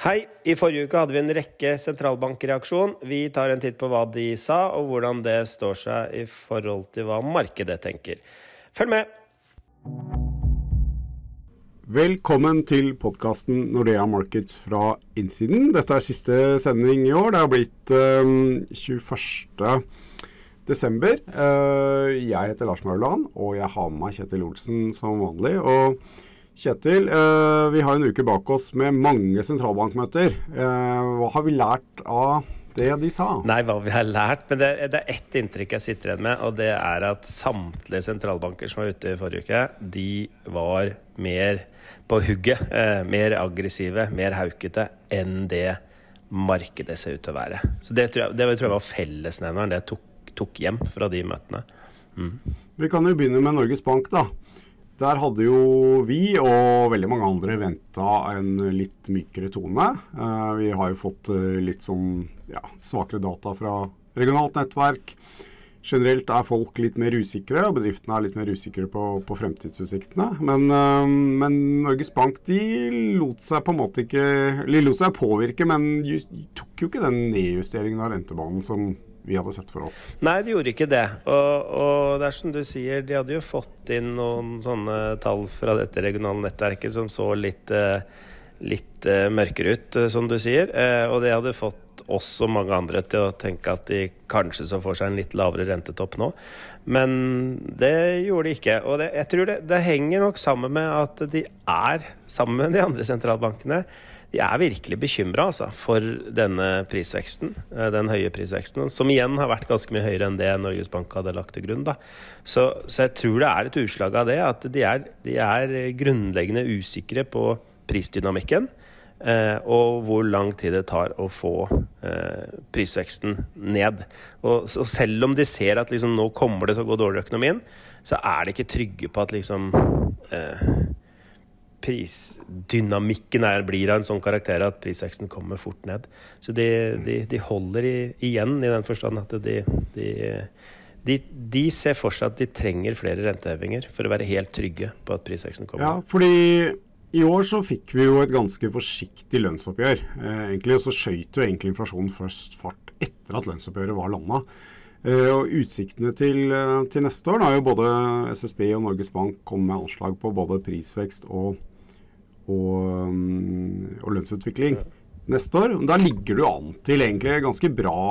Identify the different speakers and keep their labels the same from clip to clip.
Speaker 1: Hei. I forrige uke hadde vi en rekke sentralbankreaksjon. Vi tar en titt på hva de sa, og hvordan det står seg i forhold til hva markedet tenker. Følg med!
Speaker 2: Velkommen til podkasten Nordea Markets fra innsiden. Dette er siste sending i år. Det har blitt um, 21. desember. Uh, jeg heter Lars Mauland, og jeg har med meg Kjetil Olsen som vanlig. og Kjetil, eh, vi har en uke bak oss med mange sentralbankmøter. Eh, hva har vi lært av det de sa?
Speaker 1: Nei, hva vi har lært, men det, det er ett inntrykk jeg sitter igjen med, og det er at samtlige sentralbanker som var ute i forrige uke, de var mer på hugget, eh, mer aggressive, mer haukete enn det markedet ser ut til å være. Så det tror jeg, det tror jeg var fellesnevneren det tok, tok hjem fra de møtene.
Speaker 2: Mm. Vi kan jo begynne med Norges Bank, da. Der hadde jo vi og veldig mange andre venta en litt mykere tone. Eh, vi har jo fått eh, litt sånn ja, svakere data fra regionalt nettverk. Generelt er folk litt mer usikre, og bedriftene er litt mer usikre på, på fremtidsutsiktene. Men, eh, men, Norges Bank de lot seg på en måte ikke De lot seg påvirke, men tok jo ikke den nedjusteringen av rentebanen som vi hadde sett for oss.
Speaker 1: Nei, de gjorde ikke det. Og, og, det er som du sier, de hadde jo fått inn noen sånne tall fra dette regionale nettverket som så litt, eh, litt uh, mørkere ut, som du sier. Og det hadde fått oss og mange andre til å tenke at de kanskje så får seg en litt lavere rentetopp nå. Men det gjorde de ikke. Og det, jeg tror det, det henger nok sammen med at de er, sammen med de andre sentralbankene, de er virkelig bekymra altså, for denne prisveksten, eh, den høye prisveksten, som igjen har vært ganske mye høyere enn det Norges Bank hadde lagt til grunn. Så, så, jeg tror det er et utslag av det, at de er, de er grunnleggende usikre på prisdynamikken. Eh, og hvor lang tid det tar å få eh, prisveksten ned. Og, og, selv om de ser at liksom, nå kommer det til å gå dårlig i økonomien, så er de ikke trygge på at liksom eh, prisdynamikken er, blir av en sånn karakter at prisveksten kommer fort ned. Så de, de, de holder i, igjen i den forstand at de, de, ser for seg at de trenger flere rentehevinger for å være helt trygge på at prisveksten kommer.
Speaker 2: Ja, fordi i år så fikk vi jo et ganske forsiktig lønnsoppgjør. Eh, egentlig så skøyt jo egentlig inflasjonen først fart etter at lønnsoppgjøret var landa. Eh, og Utsiktene til, eh, til, neste år da er jo både SSB og Norges Bank kommet med anslag på både prisvekst og og, og lønnsutvikling neste år. Da ligger du an til egentlig ganske bra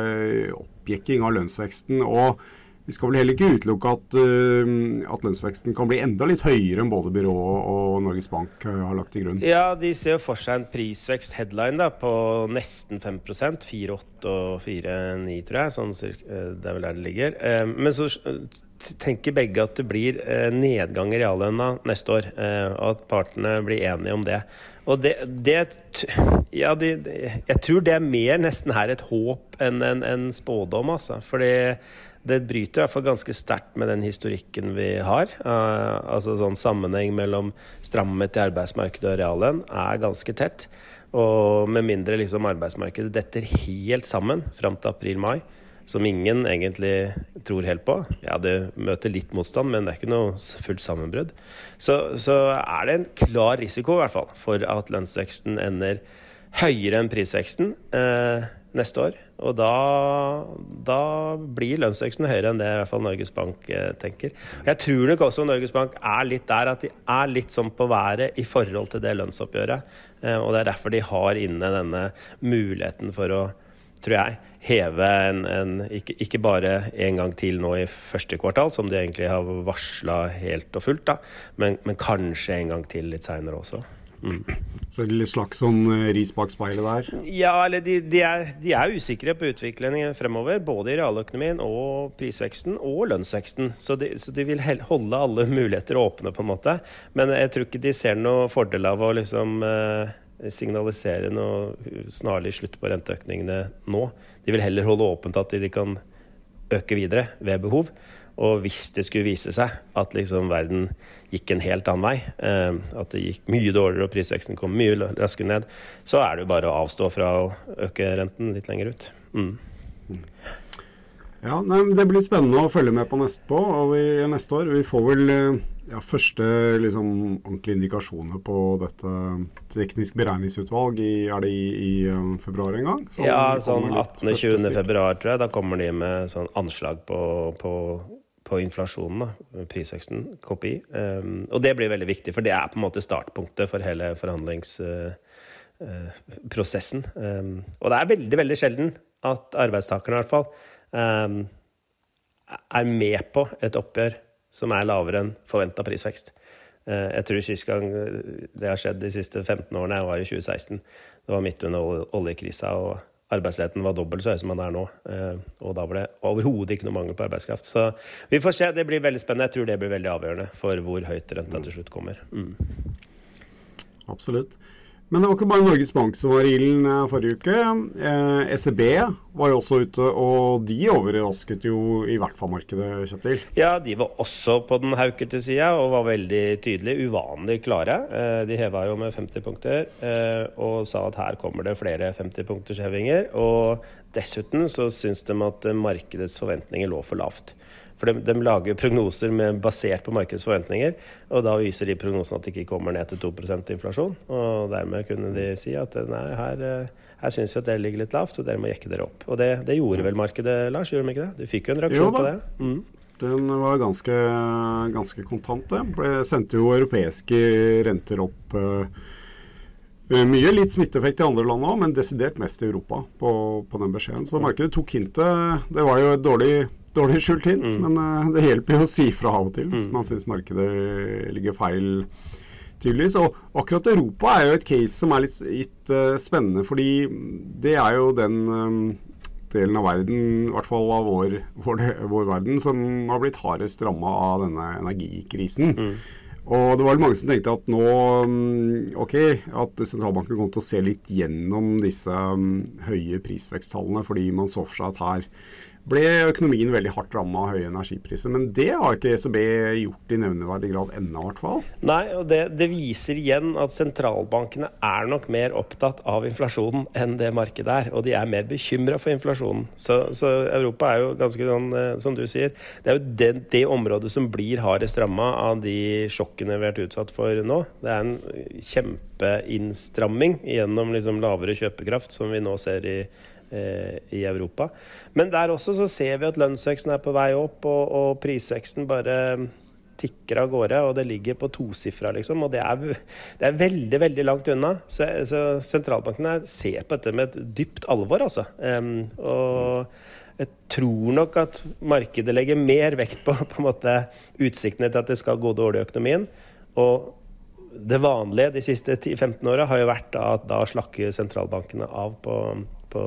Speaker 2: eh, oppjekking av lønnsveksten. og vi skal vel heller ikke utelukke at, uh, at, lønnsveksten kan bli enda litt høyere enn både byrået og Norges Bank uh, har lagt til grunn.
Speaker 1: Ja, de ser for seg en prisvekst headline da, på nesten 5% 4,8 og 4,9 tror jeg. Sånn, det er vel der det ligger. Men så tenker begge at det blir eh, nedgang i reallønna neste år, eh, og at partene blir enige om det. Og det, det Ja, de, jeg tror det er mer nesten her et håp enn en, en spådom, altså. Fordi det bryter i hvert fall ganske sterkt med den historikken vi har. Uh, altså sånn sammenheng mellom strammet i arbeidsmarkedet og reallønn er ganske tett. Og med mindre liksom arbeidsmarkedet detter helt sammen fram til april-mai, som ingen egentlig tror helt på. Ja, det møter litt motstand, men det er ikke noe fullt sammenbrudd. Så, så er det en klar risiko, i hvert fall, for at lønnsveksten ender høyere enn prisveksten eh, neste år. Og da, da, blir lønnsveksten høyere enn det i hvert fall Norges Bank eh, tenker. Jeg tror nok også Norges Bank er litt der at de er litt sånn på været i forhold til det lønnsoppgjøret. Eh, og det er derfor de har inne denne muligheten for å tror jeg, heve en, en ikke, ikke, bare en gang til nå i første kvartal, som de egentlig har varsla helt og fullt, da, men, men, kanskje en gang til litt seinere også.
Speaker 2: Mm. Så er slags sånn eh, ris bak speilet der?
Speaker 1: Ja, eller de, de, er, de, er, usikre på utviklingen fremover. Både i realøkonomien og prisveksten og lønnsveksten. Så de, så de, vil holde alle muligheter åpne, på en måte. Men jeg tror ikke de ser noe fordel av å liksom eh, signalisere noe snarlig slutt på renteøkningene nå. De vil heller holde åpent at de kan øke videre ved behov. Og hvis det skulle vise seg at liksom verden gikk en helt annen vei, eh, at det gikk mye dårligere og prisveksten kom mye raskere ned, så er det jo bare å avstå fra å øke renten litt lenger ut. Mm.
Speaker 2: Ja, nei, Det blir spennende å følge med på neste, på, og vi, neste år. Vi får vel eh, ja, første liksom, ordentlige indikasjoner på dette teknisk beregningsutvalg i, er det i, i um, februar en gang?
Speaker 1: Så ja, sånn 18.-20. februar, tror jeg. Da kommer de med sånn anslag på, på, på inflasjonen, da, prisveksten, KPI. Um, og det blir veldig viktig, for det er på en måte startpunktet for hele forhandlingsprosessen. Uh, um, og det er veldig, veldig sjelden at arbeidstakerne, i hvert fall, er med på et oppgjør som er lavere enn forventa prisvekst. Uh, jeg tror sist gang det har skjedd de siste 15 årene, jeg var i 2016. Det var midt under oljekrisa, og arbeidsledigheten var dobbelt så høy som den er nå. Uh, og da var det overhodet ikke noe mangel på arbeidskraft. Så vi får se. Det blir veldig spennende. Jeg tror det blir veldig avgjørende for hvor høyt renta til slutt kommer. Mm.
Speaker 2: Absolutt. Men det var ikke bare Norges Bank som var i ilden eh, forrige uke. Eh, SEB var jo også ute, og de overrasket jo i hvert fall markedet, Kjetil?
Speaker 1: Ja, de var også på den haukete sida og var veldig tydelige, uvanlig klare. Eh, de heva jo med 50 punkter eh, og sa at her kommer det flere 50-punkters hevinger. Og dessuten så syns de at markedets forventninger lå for lavt. For de, de lager prognoser med, basert på markedets forventninger, og da viser de prognosene at det ikke kommer ned til 2% inflasjon. Og dermed kunne de si at nei, her, eh, her syns vi at det ligger litt lavt, så dere må jekke dere opp. Og det, det gjorde vel markedet, Lars? Gjorde de ikke det? Du fikk jo en reaksjon på det? Mm.
Speaker 2: Den var ganske, ganske kontant, det. Ble, sendte jo europeiske renter opp uh, mye. Litt smitteeffekt i andre land òg, men desidert mest i Europa på, på den beskjeden. Så markedet tok hintet. Det var jo et dårlig dårlig skjult hint, mm. men uh, det hjelper jo å si fra av og til hvis mm. man syns markedet ligger feil. tydeligvis. Og akkurat Europa er jo et case som er litt, litt uh, spennende, fordi det er jo den um, delen av verden, i hvert fall av vår, vår, vår verden, som har blitt hardest ramma av denne energikrisen. Mm. Og det var mange som tenkte at nå mm, ok, at sentralbanken kom til å se litt gjennom disse um, høye prisveksttallene, fordi man så for seg at her ble økonomien veldig hardt ramma av høye energipriser. Men det har ikke ECB gjort i nevneverdig grad ennå, i hvert fall.
Speaker 1: Nei, og det, det, viser igjen at sentralbankene er nok mer opptatt av inflasjonen enn det markedet er. Og de er mer bekymra for inflasjonen. Så, så, Europa er jo ganske sånn, eh, som du sier, det er jo det, det området som blir hardest ramma av de sjokkene vi har vært utsatt for nå. Det er en kjempeinnstramming gjennom liksom lavere kjøpekraft som vi nå ser i Eh, i Europa. Men der også så ser vi at lønnsveksten er på vei opp, og, og prisveksten bare tikker av gårde, og det ligger på tosifra, liksom. Og det er, det er, veldig, veldig langt unna. Så, så, sentralbankene ser på dette med et dypt alvor, altså. Um, og jeg tror nok at markedet legger mer vekt på, på en måte, utsiktene til at det skal gå dårlig i økonomien. Og det vanlige de siste 10-15 åra har jo vært at da slakker sentralbankene av på, på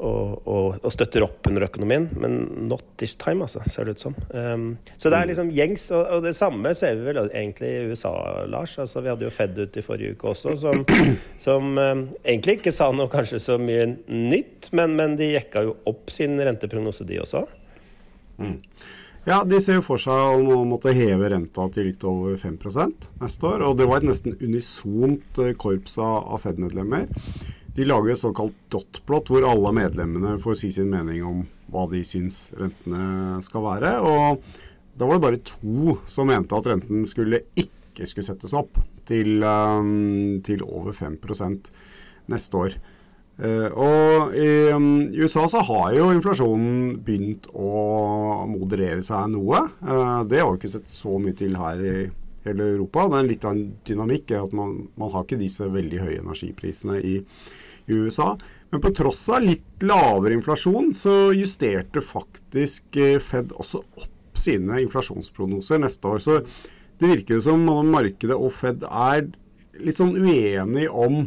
Speaker 1: og, og, og, støtter opp under økonomien, men not this time, altså, ser det ut som. Um, så det er liksom gjengs, og, og, det samme ser vi vel egentlig i USA, Lars. Altså, vi hadde jo Fed ut i forrige uke også, som, som um, egentlig ikke sa noe kanskje så mye nytt, men, men de jekka jo opp sin renteprognose, de også.
Speaker 2: Mm. Ja, De ser jo for seg å måtte heve renta til litt over 5% neste år. Og det var et nesten unisont eh, korps av Fed-medlemmer. De lager et såkalt dot-plot, hvor alle medlemmene får si sin mening om hva de syns rentene skal være. Og da var det bare to som mente at renten skulle ikke skulle settes opp til, um, til over 5% neste år. Uh, og i, um, USA så har jo inflasjonen begynt å moderere seg noe. Uh, det har vi ikke sett så mye til her i hele Europa. Det er litt av en dynamikk. at man, man har ikke disse veldig høye energiprisene i i USA. Men på tross av litt lavere inflasjon, så justerte faktisk eh, Fed også opp sine inflasjonsprognoser neste år. Så det virker jo som om markedet og Fed er litt sånn uenige om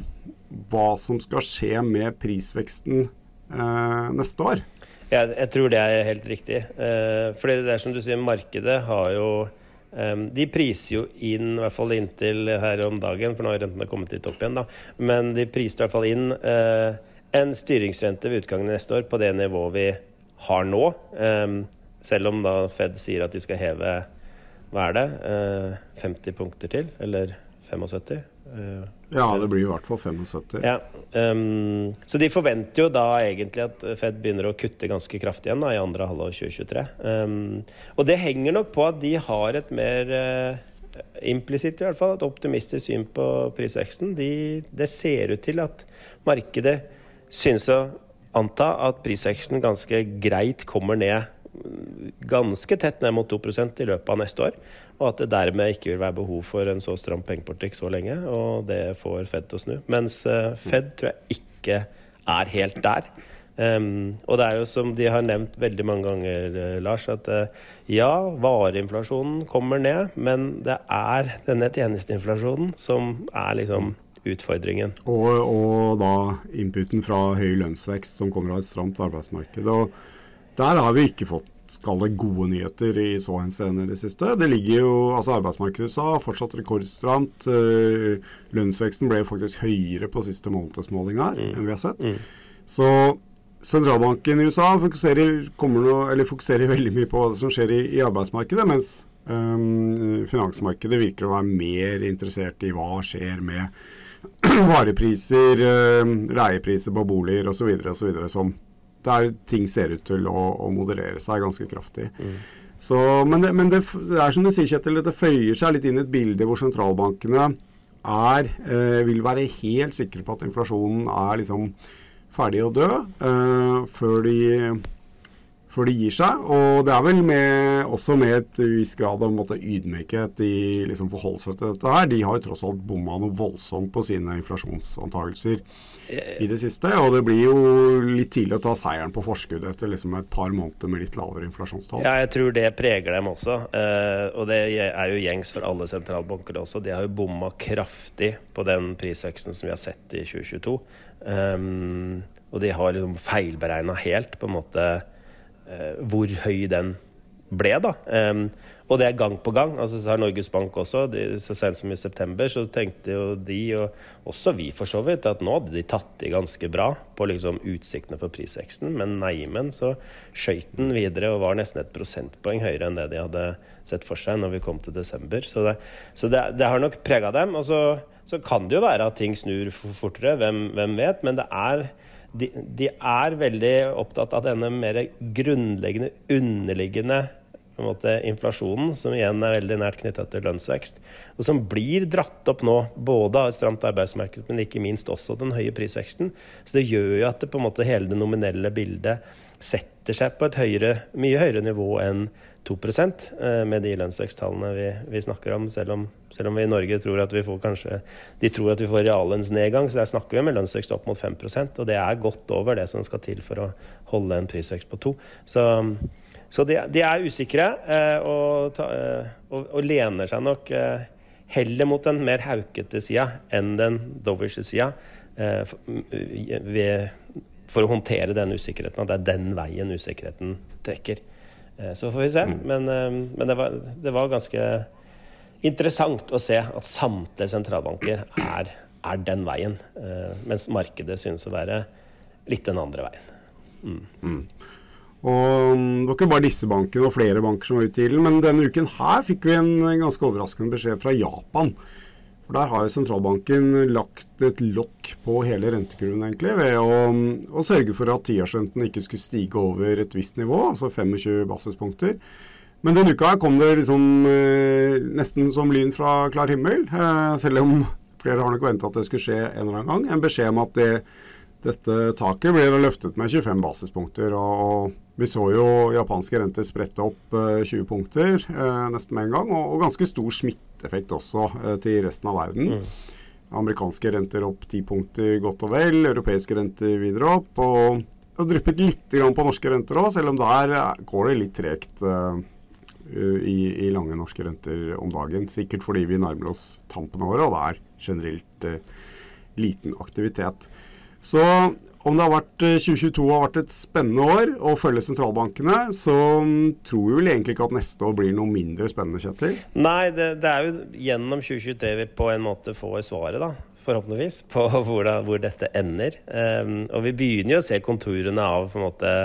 Speaker 2: hva som skal skje med prisveksten eh, neste år.
Speaker 1: Jeg, jeg tror det er helt riktig. Eh, fordi det er som du sier, markedet har jo de priser jo inn, i hvert fall inntil her om dagen, for nå har rentene kommet litt opp igjen, da. Men de priser i hvert fall inn uh, en styringsrente ved utgangen neste år på det nivået vi har nå. Um, selv om da Fed sier at de skal heve hva er det, uh, 50 punkter til, eller 75? Uh,
Speaker 2: ja, det blir i hvert fall 75.
Speaker 1: Ja, um, så de forventer jo da egentlig at Fed begynner å kutte ganske kraftig igjen da, i andre halvår 2023. Um, og det henger nok på at de har et mer uh, implisitt i hvert fall, et optimistisk syn på prisveksten. De, det ser ut til at markedet synes å anta at prisveksten ganske greit kommer ned ganske tett ned mot 2% i løpet av neste år. Og at det dermed ikke vil være behov for en så stram pengepolitikk så lenge. Og det får Fed til å snu. Mens eh, Fed tror jeg ikke er helt der. Um, og det er jo som de har nevnt veldig mange ganger, uh, Lars, at uh, ja, vareinflasjonen kommer ned, men det er denne tjenesteinflasjonen som er liksom utfordringen.
Speaker 2: Og, og da inputen fra høy lønnsvekst som kommer av et stramt arbeidsmarked. Og der har vi ikke fått skal gode nyheter i så henseende i det siste. Det ligger jo, altså Arbeidsmarkedet i USA fortsatt rekordstramt. Uh, lønnsveksten ble faktisk høyere på siste månedsmåling her mm. enn vi har sett. Mm. Så sentralbanken i USA fokuserer, noe, fokuserer, veldig mye på hva som skjer i, i arbeidsmarkedet, mens um, finansmarkedet virker å være mer interessert i hva skjer med varepriser, uh, leiepriser på boliger osv. som der ting ser ut til å, å moderere seg ganske kraftig. Mm. Så, men, det, men det, det, er som du sier, Kjetil, det føyer seg litt inn i et bilde hvor sentralbankene er, eh, vil være helt sikre på at inflasjonen er liksom ferdig å dø eh, før de før de gir seg. Og det er vel med, også med et visst grad av måte, ydmykhet de liksom forholder seg til dette her. De har jo tross alt bomma noe voldsomt på sine inflasjonsantagelser i det siste. Og det blir jo litt tidlig å ta seieren på forskudd etter liksom et par måneder med litt lavere inflasjonstall.
Speaker 1: Ja, jeg tror det preger dem også. Uh, og det er jo gjengs for alle sentralbanker også. De har jo bomma kraftig på den prisveksten som vi har sett i 2022. Um, og de har liksom feilberegna helt på en måte Eh, hvor høy den ble, da. Um, og det er gang på gang. altså Så har Norges Bank også, de, så sent som i september, så tenkte jo de, og også vi for så vidt, at nå hadde de tatt i ganske bra på liksom utsiktene for prisveksten. Men neimen så skøyt den videre og var nesten et prosentpoeng høyere enn det de hadde sett for seg når vi kom til desember. Så det, så det, det har nok prega dem. Og så, så, kan det jo være at ting snur fortere, hvem, hvem vet. Men det er de, de, er veldig opptatt av denne mer grunnleggende, underliggende måte, inflasjonen, som igjen er veldig nært knytta til lønnsvekst, og som blir dratt opp nå både av et stramt arbeidsmarked, men ikke minst også den høye prisveksten. Så det gjør jo at det måte hele det nominelle bildet setter seg på et høyere, mye høyere nivå enn 2 eh, med de lønnsveksttallene vi, vi, snakker om selv, om. selv om vi i Norge tror at vi får kanskje De tror at vi får reallønnsnedgang, så der snakker vi med lønnsvekst opp mot 5% og det er godt over det som skal til for å holde en prisvekst på 2 Så, så de, de, er usikre eh, og, eh, og, og, lener seg nok heller mot den mer haukete sida enn den dovish sida for å håndtere den usikkerheten. At det er den veien usikkerheten trekker. Eh, så får vi se. Mm. Men, eh, men det, var, det, var, ganske interessant å se at samtlige sentralbanker er, er den veien. Eh, mens markedet synes å være litt den andre veien.
Speaker 2: Mm. Mm. Og mm, Det var ikke bare disse bankene og flere banker som var ute i ilden, men denne uken her fikk vi en ganske overraskende beskjed fra Japan for Der har jo sentralbanken lagt et lokk på hele rentekurven egentlig, ved å, å sørge for at tiårsrenten ikke skulle stige over et visst nivå, altså 25 basispunkter. Men denne uka kom det liksom eh, nesten som lyn fra klar himmel, eh, selv om flere har nok venta at det skulle skje en eller annen gang. En beskjed om at det, dette taket ble løftet med 25 basispunkter. og, og vi så jo japanske renter sprette opp 20 eh, punkter eh, nesten med en gang, og, og ganske stor smitteeffekt også eh, til resten av verden. Mm. Amerikanske renter opp 10 punkter godt og vel, europeiske renter videre opp. Og har dryppet litt på norske renter òg, selv om der går det litt tregt uh, i, i, lange norske renter om dagen. Sikkert fordi vi nærmer oss tampen av året, og det er generelt uh, liten aktivitet. Så om det har vært 2022 eh, har vært et spennende år å følge sentralbankene, så mm, tror vi vel egentlig ikke at neste år blir noe mindre spennende, Kjetil?
Speaker 1: Nei, det, det er jo gjennom 2023 vi på en måte får svaret, da. forhåpentligvis, på hvor, da, hvor dette ender. Um, og vi begynner jo å se konturene av på en måte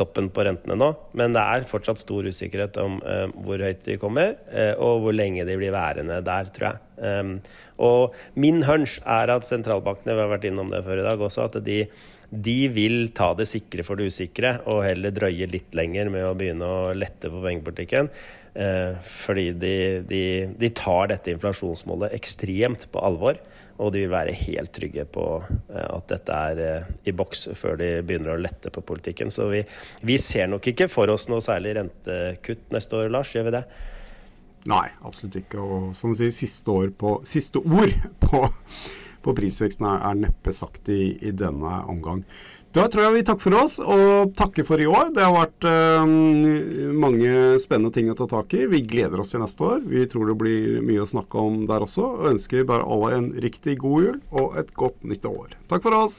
Speaker 1: toppen på rentene nå, men det er fortsatt stor usikkerhet om uh, hvor høyt de kommer, uh, og hvor lenge de blir værende der, tror jeg. Um, og min hunch er at sentralbankene, vi har vært innom det før i dag også, at de de vil ta det sikre for det usikre og heller drøye litt lenger med å begynne å lette på pengepolitikken. Uh, fordi de, de, de, tar dette inflasjonsmålet ekstremt på alvor. Og de vil være helt trygge på eh, at dette er eh, i boks før de begynner å lette på politikken. Så vi, vi ser nok ikke for oss noe særlig rentekutt neste år, Lars. Gjør vi det?
Speaker 2: Nei, absolutt ikke. Og som du sier, siste, på, siste ord på på prisveksten er, er neppe sagt i, i, denne omgang. Da tror jeg vi takker for oss, og takker for i år. Det har vært øh, mange spennende ting å ta tak i. Vi gleder oss til neste år. Vi tror det blir mye å snakke om der også. Og ønsker bare alle en riktig god jul og et godt nytt år. Takk for oss.